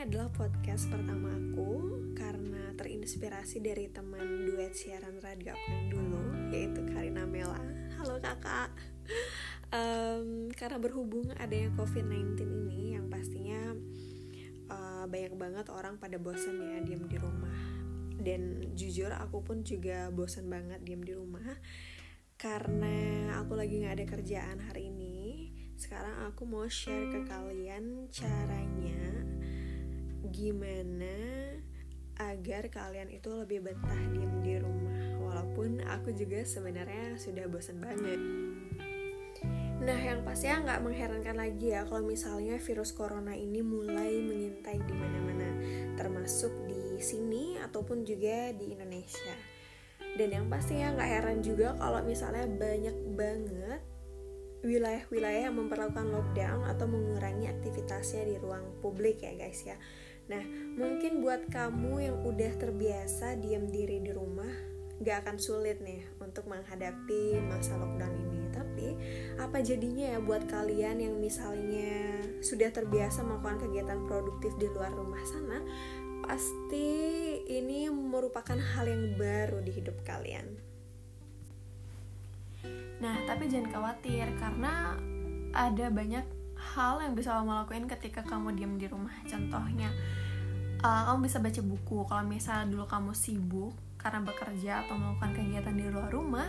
adalah podcast pertama aku karena terinspirasi dari teman duet siaran radio aku yang dulu yaitu Karina Mela. Halo kakak. Um, karena berhubung adanya COVID-19 ini yang pastinya uh, banyak banget orang pada bosan ya diam di rumah dan jujur aku pun juga bosan banget diam di rumah karena aku lagi nggak ada kerjaan hari ini sekarang aku mau share ke kalian caranya gimana agar kalian itu lebih betah diem di rumah walaupun aku juga sebenarnya sudah bosan banget Nah, yang pastinya nggak mengherankan lagi ya kalau misalnya virus corona ini mulai mengintai di mana-mana, termasuk di sini ataupun juga di Indonesia. Dan yang pastinya nggak heran juga kalau misalnya banyak banget wilayah-wilayah yang memperlakukan lockdown atau mengurangi aktivitasnya di ruang publik ya guys ya. Nah, mungkin buat kamu yang udah terbiasa diam diri di rumah, gak akan sulit nih untuk menghadapi masa lockdown ini. Tapi apa jadinya ya buat kalian yang misalnya sudah terbiasa melakukan kegiatan produktif di luar rumah sana, pasti ini merupakan hal yang baru di hidup kalian. Nah, tapi jangan khawatir karena ada banyak hal yang bisa kamu lakuin ketika kamu diam di rumah. Contohnya, uh, kamu bisa baca buku. Kalau misalnya dulu kamu sibuk karena bekerja atau melakukan kegiatan di luar rumah,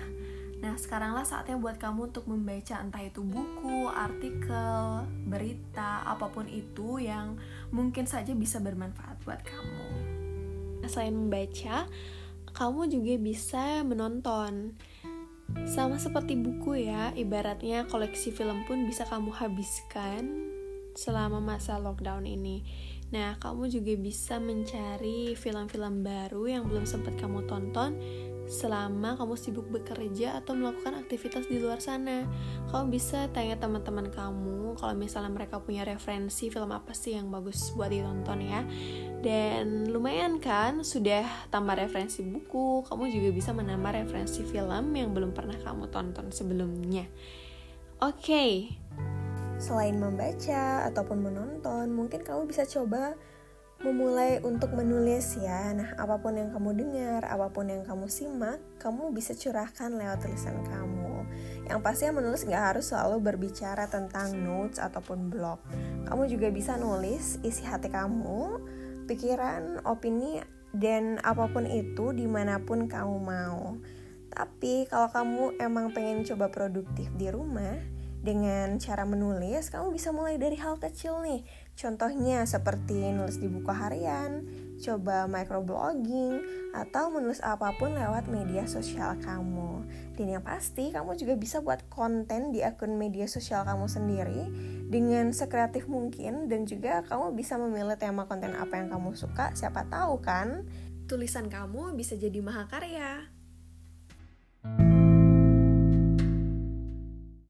nah sekaranglah saatnya buat kamu untuk membaca entah itu buku, artikel, berita, apa pun itu yang mungkin saja bisa bermanfaat buat kamu. Selain membaca, kamu juga bisa menonton sama seperti buku ya, ibaratnya koleksi film pun bisa kamu habiskan selama masa lockdown ini. Nah, kamu juga bisa mencari film-film baru yang belum sempat kamu tonton selama kamu sibuk bekerja atau melakukan aktivitas di luar sana. Kamu bisa tanya teman-teman kamu kalau misalnya mereka punya referensi film apa sih yang bagus buat ditonton ya. Dan lumayan kan sudah tambah referensi buku, kamu juga bisa menambah referensi film yang belum pernah kamu tonton sebelumnya. Oke. Okay. Selain membaca ataupun menonton, mungkin kamu bisa coba memulai untuk menulis ya. Nah, apa pun yang kamu dengar, apa pun yang kamu simak, kamu bisa curahkan lewat tulisan kamu. Yang pastinya menulis nggak harus selalu berbicara tentang notes ataupun blog. Kamu juga bisa nulis isi hati kamu, pikiran, opini, dan apa pun itu di mana pun kamu mau. Tapi kalau kamu emang pengen coba produktif di rumah, dengan cara menulis, kamu bisa mulai dari hal kecil nih. Contohnya seperti nulis di buku harian, coba microblogging, atau menulis apa pun lewat media sosial kamu. Dan yang pasti, kamu juga bisa buat konten di akun media sosial kamu sendiri dengan sekreatif mungkin dan juga kamu bisa memilih tema konten apa yang kamu suka. Siapa tahu kan, tulisan kamu bisa jadi mahakarya.